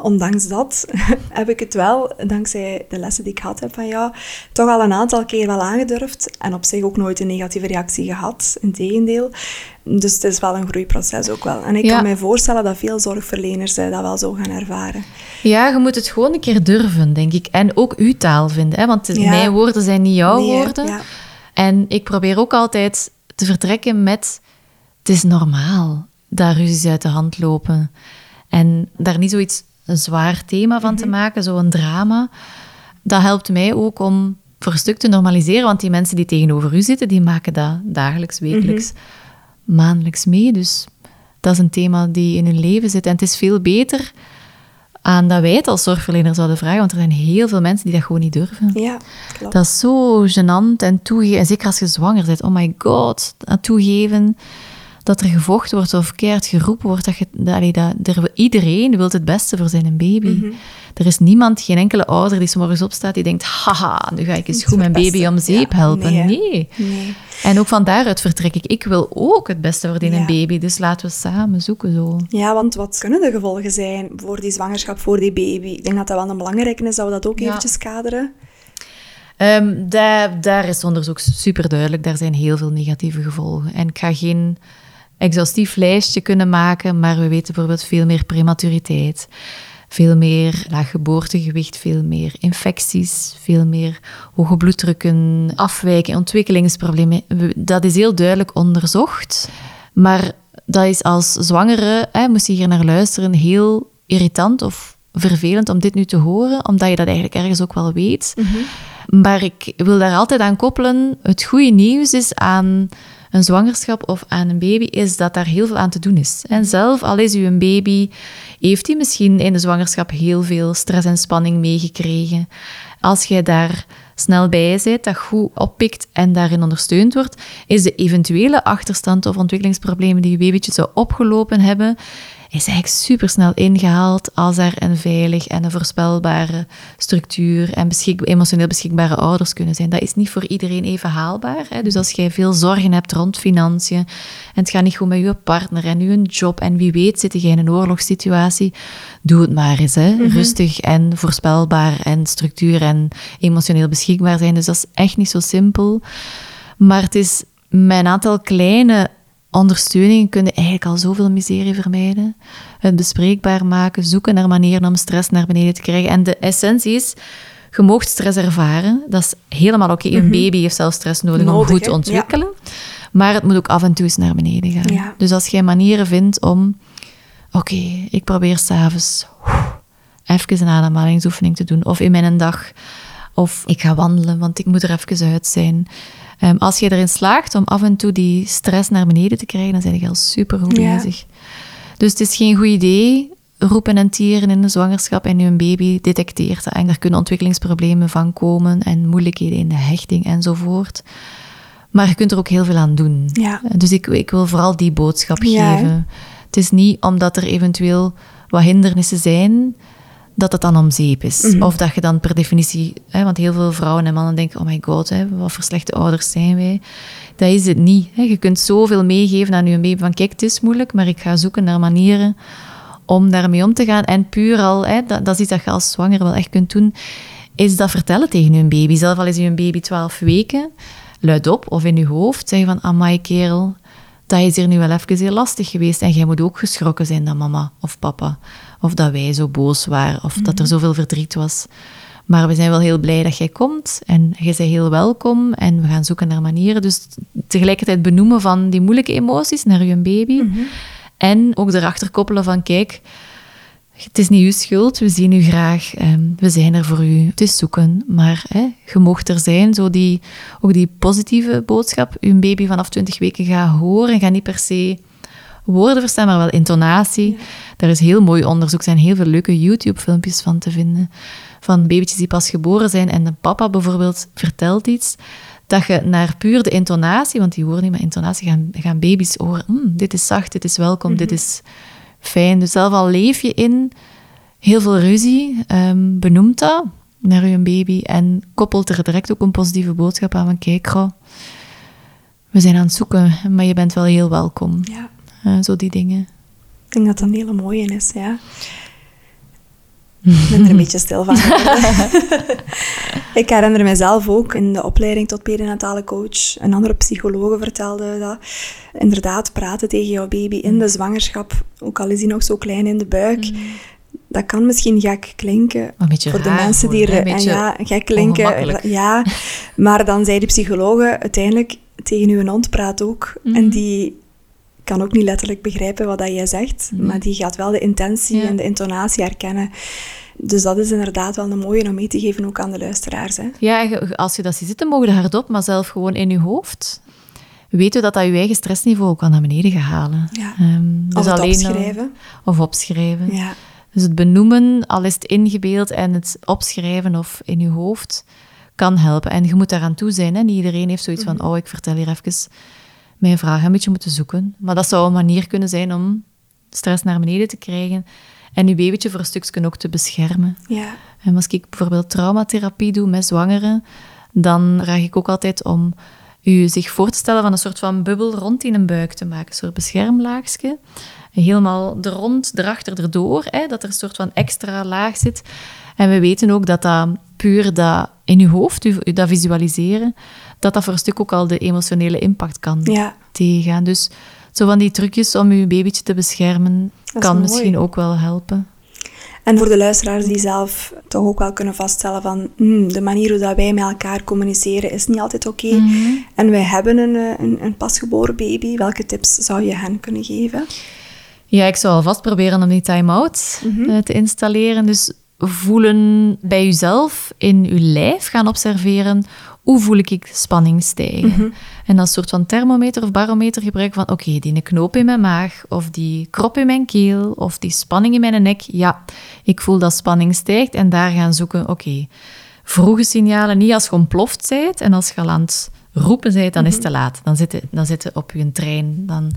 ondanks dat heb ik het wel, dankzij de lessen die ik had heb van jou, toch al een aantal keer wel aangedurfd. En op zich ook nooit een negatieve reactie gehad, integendeel. Dus het is wel een groeiproces ook wel. En ik kan me voorstellen dat veel zorgverleners dat wel zo gaan ervaren. Ja, je moet het gewoon een keer durven, denk ik. En ook uw taal vinden, hè? want mijn woorden zijn niet jouw woorden. En ik probeer ook altijd te vertrekken met: het is normaal dat ruzies uit de hand lopen. En daar niet zoiets een zwaar thema van te mhm. maken, zo'n drama. Dat helpt mij ook om voor een stuk te normaliseren, want die mensen die tegenover u zitten, die maken dat dagelijks, wekelijks, mhm. maandelijks mee. Dus dat is een thema die in hun leven zit. En het is veel beter aan dat wij het als zorgverlener zouden vragen, want er zijn heel veel mensen die dat gewoon niet durven. Ja, klopt. Dat is zo gênant en toegeven, en zeker als je zwanger bent, oh my god, dat toegeven dat er gevochten wordt of keihard geroepen wordt, dat, je, dat, dat er, iedereen wil het beste voor zijn baby. Mhm. Er is niemand, geen enkele ouder die s morgens opstaat die denkt, haha, nu ga ik eens goed mijn baby om zeep helpen. Nee. nee. En ook van daaruit vertrek ik. Ik wil ook het beste voor die ja. baby, dus laten we samen zoeken zo. Ja, want wat kunnen de gevolgen zijn voor die zwangerschap, voor die baby? Ik denk dat dat wel een belangrijke is, dat we dat ook eventjes kaderen. Um, daar, daar is onderzoek super duidelijk. Daar zijn heel veel negatieve gevolgen. En ik ga geen exhaustief lijstje kunnen maken, maar we weten bijvoorbeeld veel meer prematuriteit, veel meer laag geboortegewicht, veel meer infecties, veel meer hoge bloeddrukken, afwijken, ontwikkelingsproblemen. Dat is heel duidelijk onderzocht. Maar dat is als zwangere, hè, moest je hier naar luisteren, heel irritant of vervelend om dit nu te horen, omdat je dat eigenlijk ergens ook wel weet. Mhm. Maar ik wil daar altijd aan koppelen. Het goede nieuws is aan een zwangerschap of aan een baby, is dat daar heel veel aan te doen is. En zelf, al is u een baby, heeft hij misschien in de zwangerschap heel veel stress en spanning meegekregen. Als jij daar snel bij bent, dat goed oppikt en daarin ondersteund wordt, is de eventuele achterstand of ontwikkelingsproblemen die je babytje zou opgelopen hebben, is eigenlijk supersnel ingehaald als er een veilig en een voorspelbare structuur en emotioneel beschikbare ouders kunnen zijn. Dat is niet voor iedereen even haalbaar. Hè? Dus als jij veel zorgen hebt rond financiën en het gaat niet goed met je partner en je job en wie weet zit je in een oorlogssituatie, doe het maar eens. Hè? Mhm. Rustig en voorspelbaar en structuur en emotioneel beschikbaar zijn. Dus dat is echt niet zo simpel. Maar het is met een aantal kleine ondersteuning kunnen eigenlijk al zoveel miserie vermijden. Het bespreekbaar maken, zoeken naar manieren om stress naar beneden te krijgen. En de essentie is, je moogt stress ervaren. Dat is helemaal oké. Een mhm. baby heeft zelf stress nodig, om goed te ontwikkelen. Maar het moet ook af en toe eens naar beneden gaan. Dus als jij manieren vindt om... Oké, ik probeer s'avonds even een ademhalingsoefening te doen. Of in mijn dag. Of ik ga wandelen, want ik moet er even uit zijn. Ehm, als je erin slaagt om af en toe die stress naar beneden te krijgen, dan ben je al super goed bezig. Dus het is geen goed idee roepen en tieren in de zwangerschap en je een baby detecteert En er kunnen ontwikkelingsproblemen van komen en moeilijkheden in de hechting enzovoort. Maar je kunt er ook heel veel aan doen. Ja. Dus ik, ik wil vooral die boodschap geven. Het is niet omdat er eventueel wat hindernissen zijn, dat het dan om zeep is. Mhm. Of dat je dan per definitie, hè, want heel veel vrouwen en mannen denken: oh my god, hè, wat voor slechte ouders zijn wij. Dat is het niet. Hè. Je kunt zoveel meegeven aan je baby van: kijk, het is moeilijk, maar ik ga zoeken naar manieren om daarmee om te gaan. En puur al, hè, dat, dat is iets dat je als zwanger wel echt kunt doen, is dat vertellen tegen je baby. Zelf al is je baby 12 weken, luid op of in je hoofd, zeggen van: amai kerel, dat is hier nu wel even heel lastig geweest. En jij moet ook geschrokken zijn dat mama of papa, of dat wij zo boos waren, of dat er mhm. zoveel verdriet was. Maar we zijn wel heel blij dat jij komt en jij bent heel welkom en we gaan zoeken naar manieren. Dus tegelijkertijd benoemen van die moeilijke emoties naar je baby. Mhm. En ook erachter koppelen van, kijk, het is niet uw schuld, we zien u graag, ehm, we zijn er voor u. Het is zoeken, maar hè, je mocht er zijn. Zo die, ook die positieve boodschap. Uw baby vanaf 20 weken gaat horen en gaat niet per se woorden verstaan, maar wel intonatie. Daar is heel mooi onderzoek, er zijn heel veel leuke YouTube-filmpjes van te vinden. Van babytjes die pas geboren zijn en de papa bijvoorbeeld vertelt iets. Dat je naar puur de intonatie, want die horen niet, maar intonatie gaan, gaan baby's horen. "Hmm, dit is zacht, dit is welkom, dit is fijn. Dus zelf al leef je in heel veel ruzie, ehm, benoemt dat naar je baby en koppelt er direct ook een positieve boodschap aan van kijk, goh, we zijn aan het zoeken, maar je bent wel heel welkom. Ja, Eh, zo die dingen. ik denk dat dat een hele mooie is, ja. Ik ben er een beetje stil van. ik herinner mezelf ook in de opleiding tot perinatale coach. Een andere psychologe vertelde dat. Inderdaad, praten tegen jouw baby in de zwangerschap, ook al is hij nog zo klein in de buik. Dat kan misschien gek klinken een beetje voor de mensen die er en ja, gek klinken. Ja, maar dan zei de psychologe uiteindelijk tegen uw hond praat ook. En die kan ook niet letterlijk begrijpen wat dat jij zegt, maar die gaat wel de intentie Ja. en de intonatie herkennen. Dus dat is inderdaad wel een mooie om mee te geven ook aan de luisteraars. Hè. Ja, als je dat ziet zitten, mogen hardop, maar zelf gewoon in je hoofd. Weet je dat dat je eigen stressniveau ook al naar beneden gaat halen. Ja. Ehm, dus Of het alleen al- opschrijven. of opschrijven. Ja. Dus het benoemen, al is het ingebeeld en het opschrijven of in je hoofd, kan helpen. En je moet daaraan toe zijn. Hè? Niet iedereen heeft zoiets van, oh, ik vertel hier even mijn vraag een beetje moeten zoeken. Maar dat zou een manier kunnen zijn om stress naar beneden te krijgen en je babytje voor een stukje ook te beschermen. Ja. En als ik bijvoorbeeld traumatherapie doe met zwangeren, dan vraag ik ook altijd om u zich voor te stellen van een soort van bubbel rond in een buik te maken, een soort beschermlaagje. Helemaal er rond, erachter, erdoor, hè, dat er een soort van extra laag zit. En we weten ook dat dat puur dat in uw hoofd, dat visualiseren, dat dat voor een stuk ook al de emotionele impact kan Ja. tegengaan. Dus zo van die trucjes om uw babytje te beschermen, kan mooi. misschien ook wel helpen. En voor de luisteraars die zelf toch ook wel kunnen vaststellen van hmm, de manier hoe dat wij met elkaar communiceren is niet altijd oké. En wij hebben een, eh, een, een pasgeboren baby. Welke tips zou je hen kunnen geven? Ja, ik zou alvast proberen om die time-out eh, te installeren. Dus voelen bij jezelf, in je lijf gaan observeren, hoe voel ik spanning stijgen. En als soort van thermometer of barometer gebruiken van, oké, die knoop in mijn maag, of die krop in mijn keel, of die spanning in mijn nek. Ja, ik voel dat spanning stijgt en daar gaan zoeken, oké, vroege signalen, niet als je ontploft bent en als je al aan het roepen bent, dan is het te laat. Dan zit je, dan zit je op je trein, dan...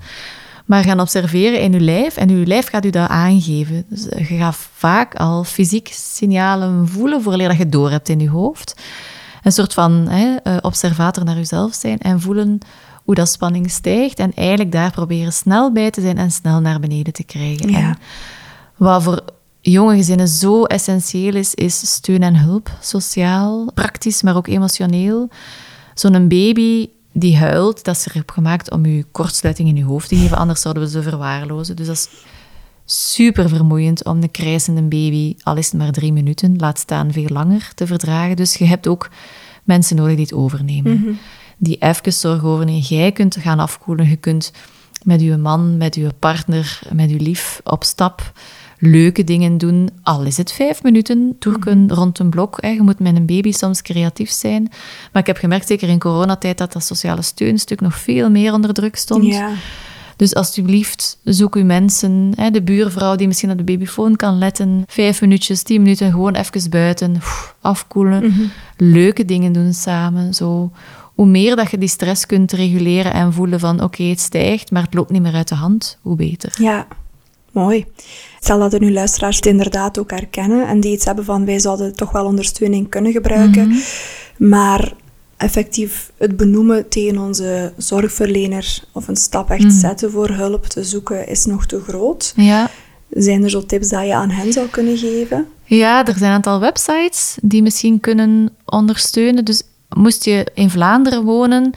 Maar gaan observeren in je lijf en je lijf gaat u dat aangeven. Dus je gaat vaak al fysiek signalen voelen voordat je het door hebt in je hoofd. Een soort van hè, eh, observator naar jezelf zijn en voelen hoe dat spanning stijgt. En eigenlijk daar proberen snel bij te zijn en snel naar beneden te krijgen. Ja. En wat voor jonge gezinnen zo essentieel is, is steun en hulp. Sociaal, praktisch, maar ook emotioneel. Zo'n baby die huilt, dat is erop gemaakt om je kortsluiting in je hoofd te geven, anders zouden we ze verwaarlozen. Dus dat is super vermoeiend om een krijzende baby, al is het maar drie minuten, laat staan veel langer, te verdragen. Dus je hebt ook mensen nodig die het overnemen. Die even zorg overnemen. Jij kunt gaan afkoelen, je kunt met je man, met je partner, met je lief op stap leuke dingen doen. Al is het vijf minuten, toerken rond een blok. Hè. Je moet met een baby soms creatief zijn. Maar ik heb gemerkt, zeker in coronatijd, dat dat sociale steunstuk nog veel meer onder druk stond. Ja. Dus alsjeblieft, zoek uw mensen. Hè, de buurvrouw die misschien op de babyfoon kan letten. Vijf minuutjes, tien minuten, gewoon even buiten. Afkoelen. Leuke dingen doen samen. Zo. Hoe meer dat je die stress kunt reguleren en voelen van oké, het stijgt, maar het loopt niet meer uit de hand, hoe beter. Ja, mooi. Stel dat er nu luisteraars het inderdaad ook herkennen en die iets hebben van wij zouden toch wel ondersteuning kunnen gebruiken, maar effectief het benoemen tegen onze zorgverlener of een stap echt zetten voor hulp te zoeken is nog te groot. Ja. Zijn er zo tips dat je aan hen zou kunnen geven? Ja, er zijn een aantal websites die misschien kunnen ondersteunen. Dus moest je in Vlaanderen wonen,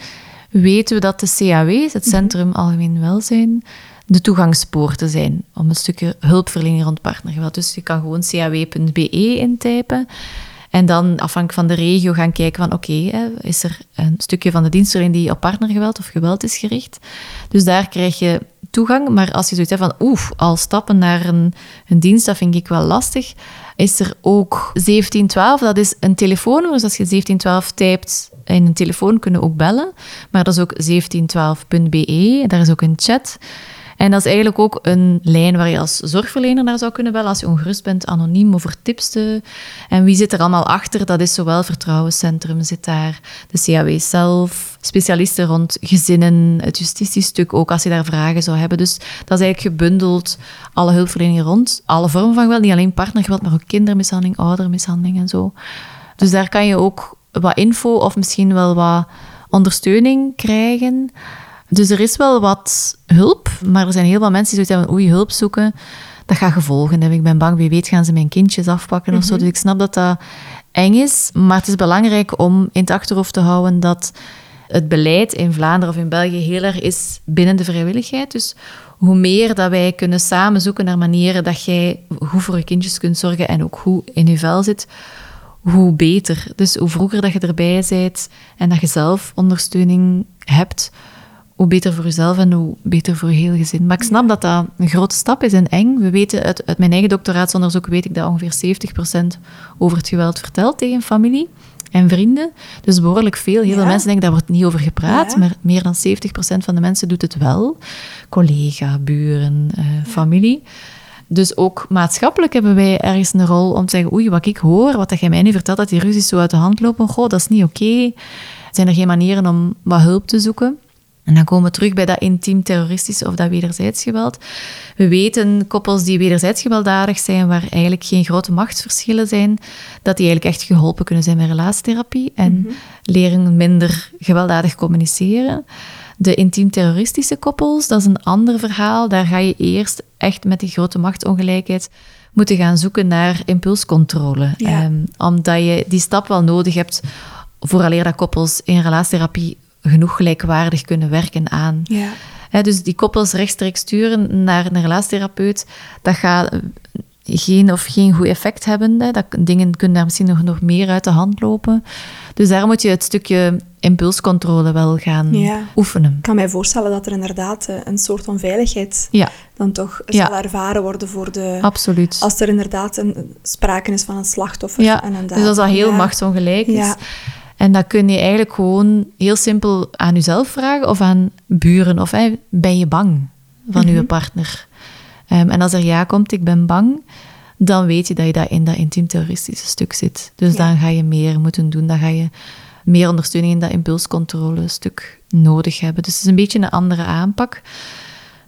weten we dat de CAW, het Centrum Algemeen Welzijn, de toegangspoorten zijn om een stukje hulpverlening rond partnergeweld. Dus je kan gewoon caw.be intypen. En dan afhankelijk van de regio gaan kijken van oké, is er een stukje van de dienstverlening die op partnergeweld of geweld is gericht. Dus daar krijg je toegang. Maar als je zoiets hebt van oef, al stappen naar een, een dienst, dat vind ik wel lastig. Is er ook 1712, dat is een telefoonnummer. Dus als je 1712 typt in een telefoon, kunnen ook bellen. Maar dat is ook 1712.be, daar is ook een chat. En dat is eigenlijk ook een lijn waar je als zorgverlener naar zou kunnen bellen als je ongerust bent, anoniem over tips. Te... En wie zit er allemaal achter? Dat is zowel Vertrouwenscentrum zit daar, de CAW zelf, specialisten rond gezinnen, het justitiestuk ook, als je daar vragen zou hebben. Dus dat is eigenlijk gebundeld alle hulpverleningen rond, alle vormen van geweld, niet alleen partnergeweld, maar ook kindermishandeling, oudermishandeling en zo. Dus daar kan je ook wat info of misschien wel wat ondersteuning krijgen. Dus er is wel wat hulp, maar er zijn heel veel mensen die zoiets hebben, oei, hulp zoeken, dat gaat gevolgen hebben. Ik ben bang, wie weet gaan ze mijn kindjes afpakken of zo. Mhm. Dus ik snap dat dat eng is, maar het is belangrijk om in het achterhoofd te houden dat het beleid in Vlaanderen of in België heel erg is binnen de vrijwilligheid. Dus hoe meer dat wij kunnen samen zoeken naar manieren dat jij goed voor je kindjes kunt zorgen en ook goed in je vel zit, hoe beter. Dus hoe vroeger dat je erbij bent en dat je zelf ondersteuning hebt, hoe beter voor jezelf en hoe beter voor je heel gezin. Maar ik snap dat dat een grote stap is en eng. We weten uit, uit mijn eigen doctoraatsonderzoek weet ik dat ongeveer 70% over het geweld vertelt tegen familie en vrienden. Dus behoorlijk veel. Heel veel mensen denken, daar wordt niet over gepraat, maar meer dan 70% van de mensen doet het wel. Collega, buren, uh, familie. Dus ook maatschappelijk hebben wij ergens een rol om te zeggen, oei, wat ik hoor, wat jij mij nu vertelt, dat die ruzies zo uit de hand lopen, goh, dat is niet oké. Zijn er geen manieren om wat hulp te zoeken? En dan komen we terug bij dat intiem terroristische of dat wederzijds geweld. We weten koppels die wederzijds gewelddadig zijn, waar eigenlijk geen grote machtsverschillen zijn, dat die eigenlijk echt geholpen kunnen zijn met relatietherapie en mhm. leren minder gewelddadig communiceren. De intiem terroristische koppels, dat is een ander verhaal. Daar ga je eerst echt met die grote machtsongelijkheid moeten gaan zoeken naar impulscontrole. Ehm, omdat je die stap wel nodig hebt vooraleer dat koppels in relatietherapie genoeg gelijkwaardig kunnen werken aan. Ja. dus die koppels rechtstreeks sturen naar een relatietherapeut, dat gaat geen of geen goed effect hebben. Hè. Dat, dingen kunnen daar misschien nog, nog meer uit de hand lopen. Dus daar moet je het stukje impulscontrole wel gaan oefenen. Ik kan mij voorstellen dat er inderdaad eh, een soort van veiligheid ja. dan toch zal ervaren worden voor de... Absoluut. Als er inderdaad een, sprake is van een slachtoffer. Ja, en een dus als dat heel machtsongelijk is. En dat kun je eigenlijk gewoon heel simpel aan jezelf vragen of aan buren. Of ben je bang van mm je partner? Ehm, en als er ja komt, ik ben bang, dan weet je dat je dat in dat intiem terroristische stuk zit. Dus dan ga je meer moeten doen. Dan ga je meer ondersteuning in dat impulscontrole stuk nodig hebben. Dus het is een beetje een andere aanpak.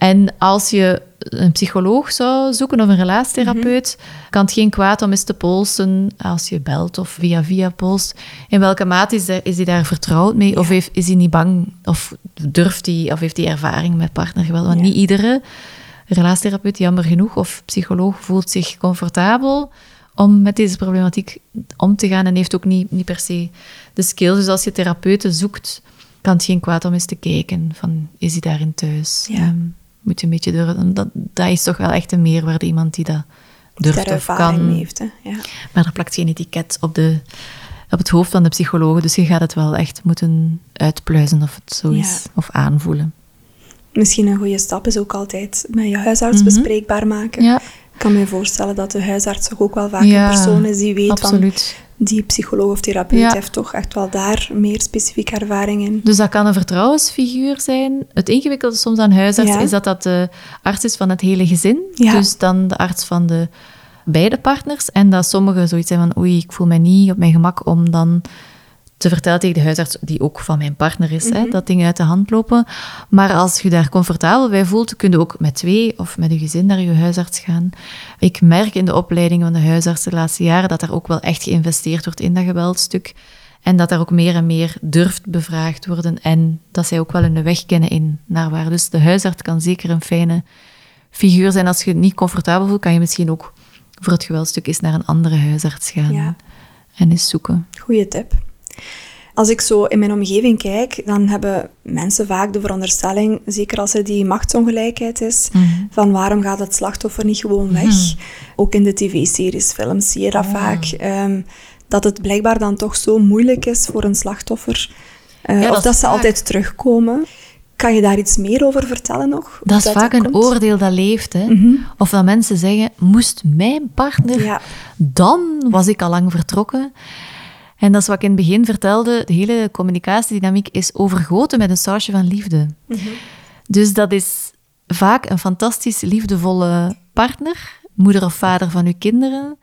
En als je een psycholoog zou zoeken of een relatietherapeut, mhm. kan het geen kwaad om eens te polsen als je belt of via via polst. In welke mate is, is hij daar vertrouwd mee? Of heeft, is hij niet bang? Of durft hij, of heeft hij ervaring met partnergeweld? Want niet iedere relatietherapeut, jammer genoeg, of psycholoog voelt zich comfortabel om met deze problematiek om te gaan en heeft ook niet, niet per se de skills. Dus als je therapeuten zoekt, kan het geen kwaad om eens te kijken van, is hij daarin thuis? Ja. Ehm, moet je een beetje durven. Dat, dat is toch wel echt een meerwaarde, iemand die dat durft of kan. Heeft, hè? Ja. Maar er plakt geen etiket op, de, op het hoofd van de psycholoog, dus je gaat het wel echt moeten uitpluizen of het zo is, of aanvoelen. Misschien een goede stap is ook altijd met je huisarts mhm. bespreekbaar maken. Ja. Ik kan me voorstellen dat de huisarts ook wel vaak een persoon is die weet absoluut. van die psycholoog of therapeut heeft toch echt wel daar meer specifieke ervaring in. Dus dat kan een vertrouwensfiguur zijn. Het ingewikkelde soms aan huisarts is dat dat de arts is van het hele gezin. Dus dan de arts van de beide partners. En dat sommigen zoiets zijn van oei, ik voel me niet op mijn gemak om dan te vertellen tegen de huisarts, die ook van mijn partner is, hè, mhm. dat dingen uit de hand lopen. Maar als je daar comfortabel bij voelt, kun je ook met twee of met je gezin naar je huisarts gaan. Ik merk in de opleiding van de huisarts de laatste jaren dat er ook wel echt geïnvesteerd wordt in dat geweldstuk. En dat er ook meer en meer durft bevraagd worden. En dat zij ook wel een weg kennen in naar waar. Dus de huisarts kan zeker een fijne figuur zijn. Als je het niet comfortabel voelt, kan je misschien ook voor het geweldstuk eens naar een andere huisarts gaan. En eens zoeken. Goeie tip. Als ik zo in mijn omgeving kijk, dan hebben mensen vaak de veronderstelling, zeker als er die machtsongelijkheid is, mhm. van waarom gaat het slachtoffer niet gewoon weg? Mhm. Ook in de tv-series, films zie je dat vaak. Ehm, dat het blijkbaar dan toch zo moeilijk is voor een slachtoffer. Uh, Ja, of dat ze vaak. altijd terugkomen. Kan je daar iets meer over vertellen nog? Dat is vaak een komt? oordeel dat leeft. Hè? Of dat mensen zeggen, moest mijn partner, Ja. dan was ik al lang vertrokken. En dat is wat ik in het begin vertelde. De hele communicatiedynamiek is overgoten met een sausje van liefde. Dus dat is vaak een fantastisch liefdevolle partner, moeder of vader van uw kinderen,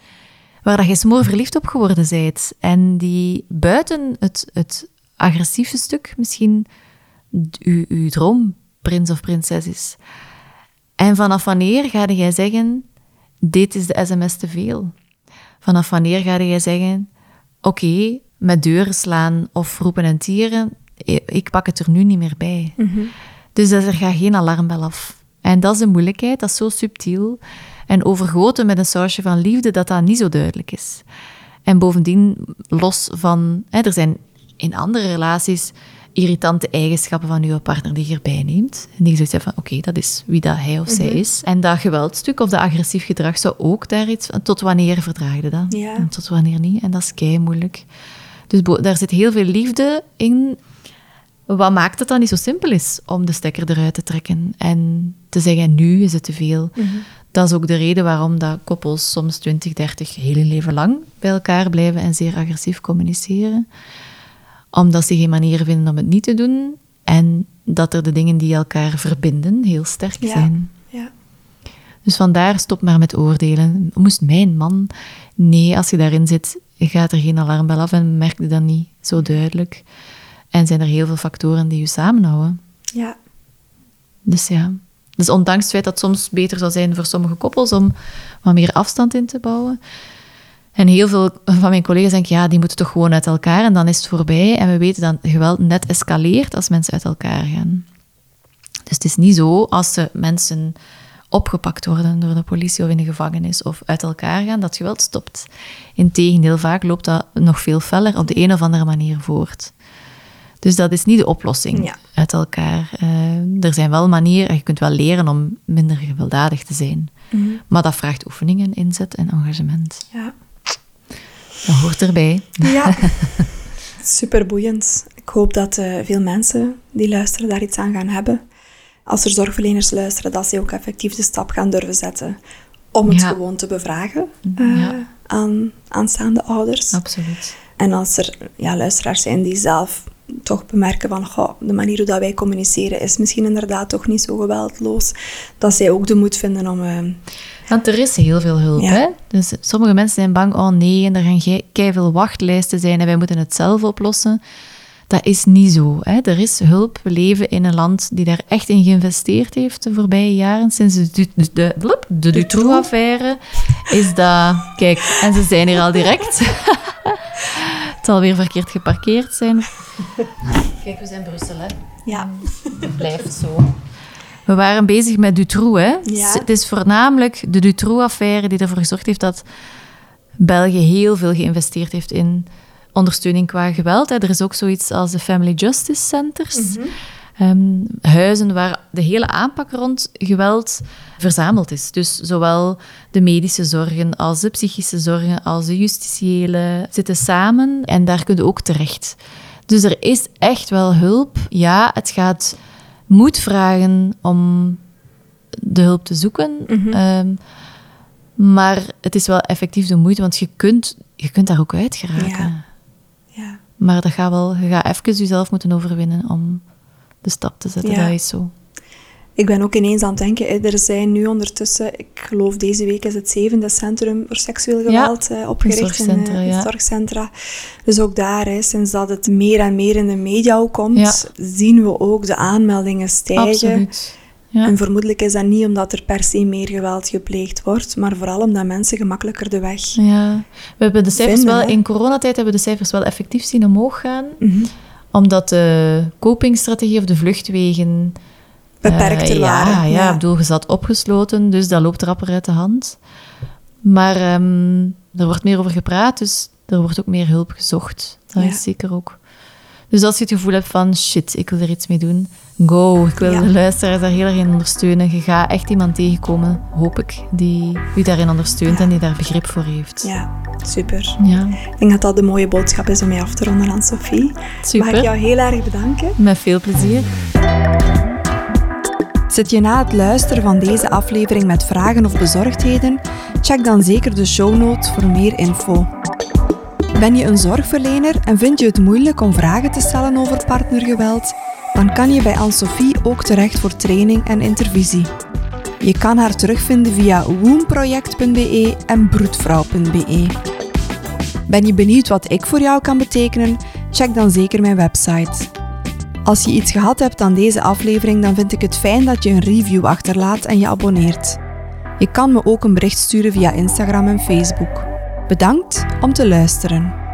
waar dat je smoor verliefd op geworden bent. En die buiten het, het agressieve stuk misschien uw, uw droomprins of prinses is. En vanaf wanneer ga jij zeggen, dit is de sms te veel? Vanaf wanneer ga jij zeggen, oké, met deuren slaan of roepen en tieren, i- ik pak het er nu niet meer bij. Dus dat er gaat geen alarmbel af. En dat is de moeilijkheid, dat is zo subtiel. En overgoten met een sausje van liefde, dat dat niet zo duidelijk is. En bovendien, los van... Hè, er zijn in andere relaties irritante eigenschappen van uw partner die je erbij neemt. En die je hebt van, oké, dat is wie dat hij of zij is. En dat geweldstuk of dat agressief gedrag zou ook daar iets van... Tot wanneer verdraag je dat? Ja. En tot wanneer niet? En dat is kei moeilijk. Dus daar zit heel veel liefde in, wat maakt het dan niet zo simpel is om de stekker eruit te trekken en te zeggen, nu is het te veel. Dat is ook de reden waarom dat koppels soms 20, 30, heel leven lang bij elkaar blijven en zeer agressief communiceren. Omdat ze geen manier vinden om het niet te doen en dat er de dingen die elkaar verbinden heel sterk Ja. zijn. Ja. Dus vandaar stop maar met oordelen. Moest mijn man? Nee, als je daarin zit, gaat er geen alarmbel af en merk je dat niet zo duidelijk. En zijn er heel veel factoren die je samenhouden. ja. Dus ja. Dus ondanks het feit dat het soms beter zou zijn voor sommige koppels om wat meer afstand in te bouwen. En heel veel van mijn collega's denken, ja, die moeten toch gewoon uit elkaar en dan is het voorbij. En we weten dat geweld net escaleert als mensen uit elkaar gaan. Dus het is niet zo als ze mensen opgepakt worden door de politie of in de gevangenis of uit elkaar gaan, dat geweld stopt. Integendeel, vaak loopt dat nog veel feller op de een of andere manier voort. Dus dat is niet de oplossing Ja. uit elkaar. Eh, er zijn wel manieren, je kunt wel leren om minder gewelddadig te zijn. Maar dat vraagt oefeningen, inzet en engagement. ja. Dat hoort erbij. Ja, super boeiend. Ik hoop dat eh, veel mensen die luisteren daar iets aan gaan hebben. Als er zorgverleners luisteren, dat ze ook effectief de stap gaan durven zetten om het Ja. gewoon te bevragen eh, Ja. aan aanstaande ouders. Absoluut. En als er ja, luisteraars zijn die zelf toch bemerken van goh, de manier hoe dat wij communiceren is misschien inderdaad toch niet zo geweldloos, dat zij ook de moed vinden om... eh, Want er is heel veel hulp. Ja. Hè? Dus sommige mensen zijn bang, oh nee, en er gaan kei veel wachtlijsten zijn en wij moeten het zelf oplossen. Dat is niet zo. Hè? Er is hulp. We leven in een land die daar echt in geïnvesteerd heeft de voorbije jaren. Sinds de, de, de, de Dutroux-affaire is dat... Kijk, en ze zijn hier al direct. het zal weer verkeerd geparkeerd zijn. Kijk, we zijn Brussel, hè. ja, Het blijft zo. We waren bezig met Dutroux, hè? Ja. Het is voornamelijk de Dutroux-affaire die ervoor gezorgd heeft dat België heel veel geïnvesteerd heeft in ondersteuning qua geweld. Hè. Er is ook zoiets als de Family Justice Centers. Ehm, huizen waar de hele aanpak rond geweld verzameld is. Dus zowel de medische zorgen als de psychische zorgen als de justitiële zitten samen en daar kun je ook terecht. Dus er is echt wel hulp. Ja, het gaat moed vragen om de hulp te zoeken. Ehm, maar het is wel effectief de moeite, want je kunt, je kunt daar ook uit geraken. Ja. ja. Maar dat gaat wel, je gaat even jezelf moeten overwinnen om de stap te zetten. Ja. Dat is zo. Ik ben ook ineens aan het denken, er zijn nu ondertussen, ik geloof deze week is het zevende centrum voor seksueel geweld eh, opgericht zorgcentra, in, eh, ja. zorgcentra. Dus ook daar, hè, sinds dat het meer en meer in de media ook komt, Ja. zien we ook de aanmeldingen stijgen. Absoluut. Ja. En vermoedelijk is dat niet omdat er per se meer geweld gepleegd wordt, maar vooral omdat mensen gemakkelijker de weg ja. We hebben de cijfers Vinden, wel, hè? in coronatijd hebben we de cijfers wel effectief zien omhoog gaan. Mhm. Omdat de copingstrategie of de vluchtwegen beperkter Eh, waren. Ja, ja, ik bedoel, je zat opgesloten, dus dat loopt rapper uit de hand. Maar ehm, er wordt meer over gepraat, dus er wordt ook meer hulp gezocht. Dat Ja. is zeker ook. Dus als je het gevoel hebt van shit, ik wil er iets mee doen, go. Ik wil Ja. de luisteraars daar heel erg in ondersteunen. Je gaat echt iemand tegenkomen, hoop ik, die u daarin ondersteunt en die daar begrip voor heeft. Ja, super. Ja, Ik denk dat dat de mooie boodschap is om mee af te ronden aan Sophie. super. Mag ik jou heel erg bedanken. Met veel plezier. Zit je na het luisteren van deze aflevering met vragen of bezorgdheden? Check dan zeker de shownotes voor meer info. Ben je een zorgverlener en vind je het moeilijk om vragen te stellen over partnergeweld? Dan kan je bij Anne-Sophie ook terecht voor training en intervisie. Je kan haar terugvinden via woomproject.be en broedvrouw.be. Ben je benieuwd wat ik voor jou kan betekenen? Check dan zeker mijn website. Als je iets gehad hebt aan deze aflevering, dan vind ik het fijn dat je een review achterlaat en je abonneert. Je kan me ook een bericht sturen via Instagram en Facebook. Bedankt om te luisteren.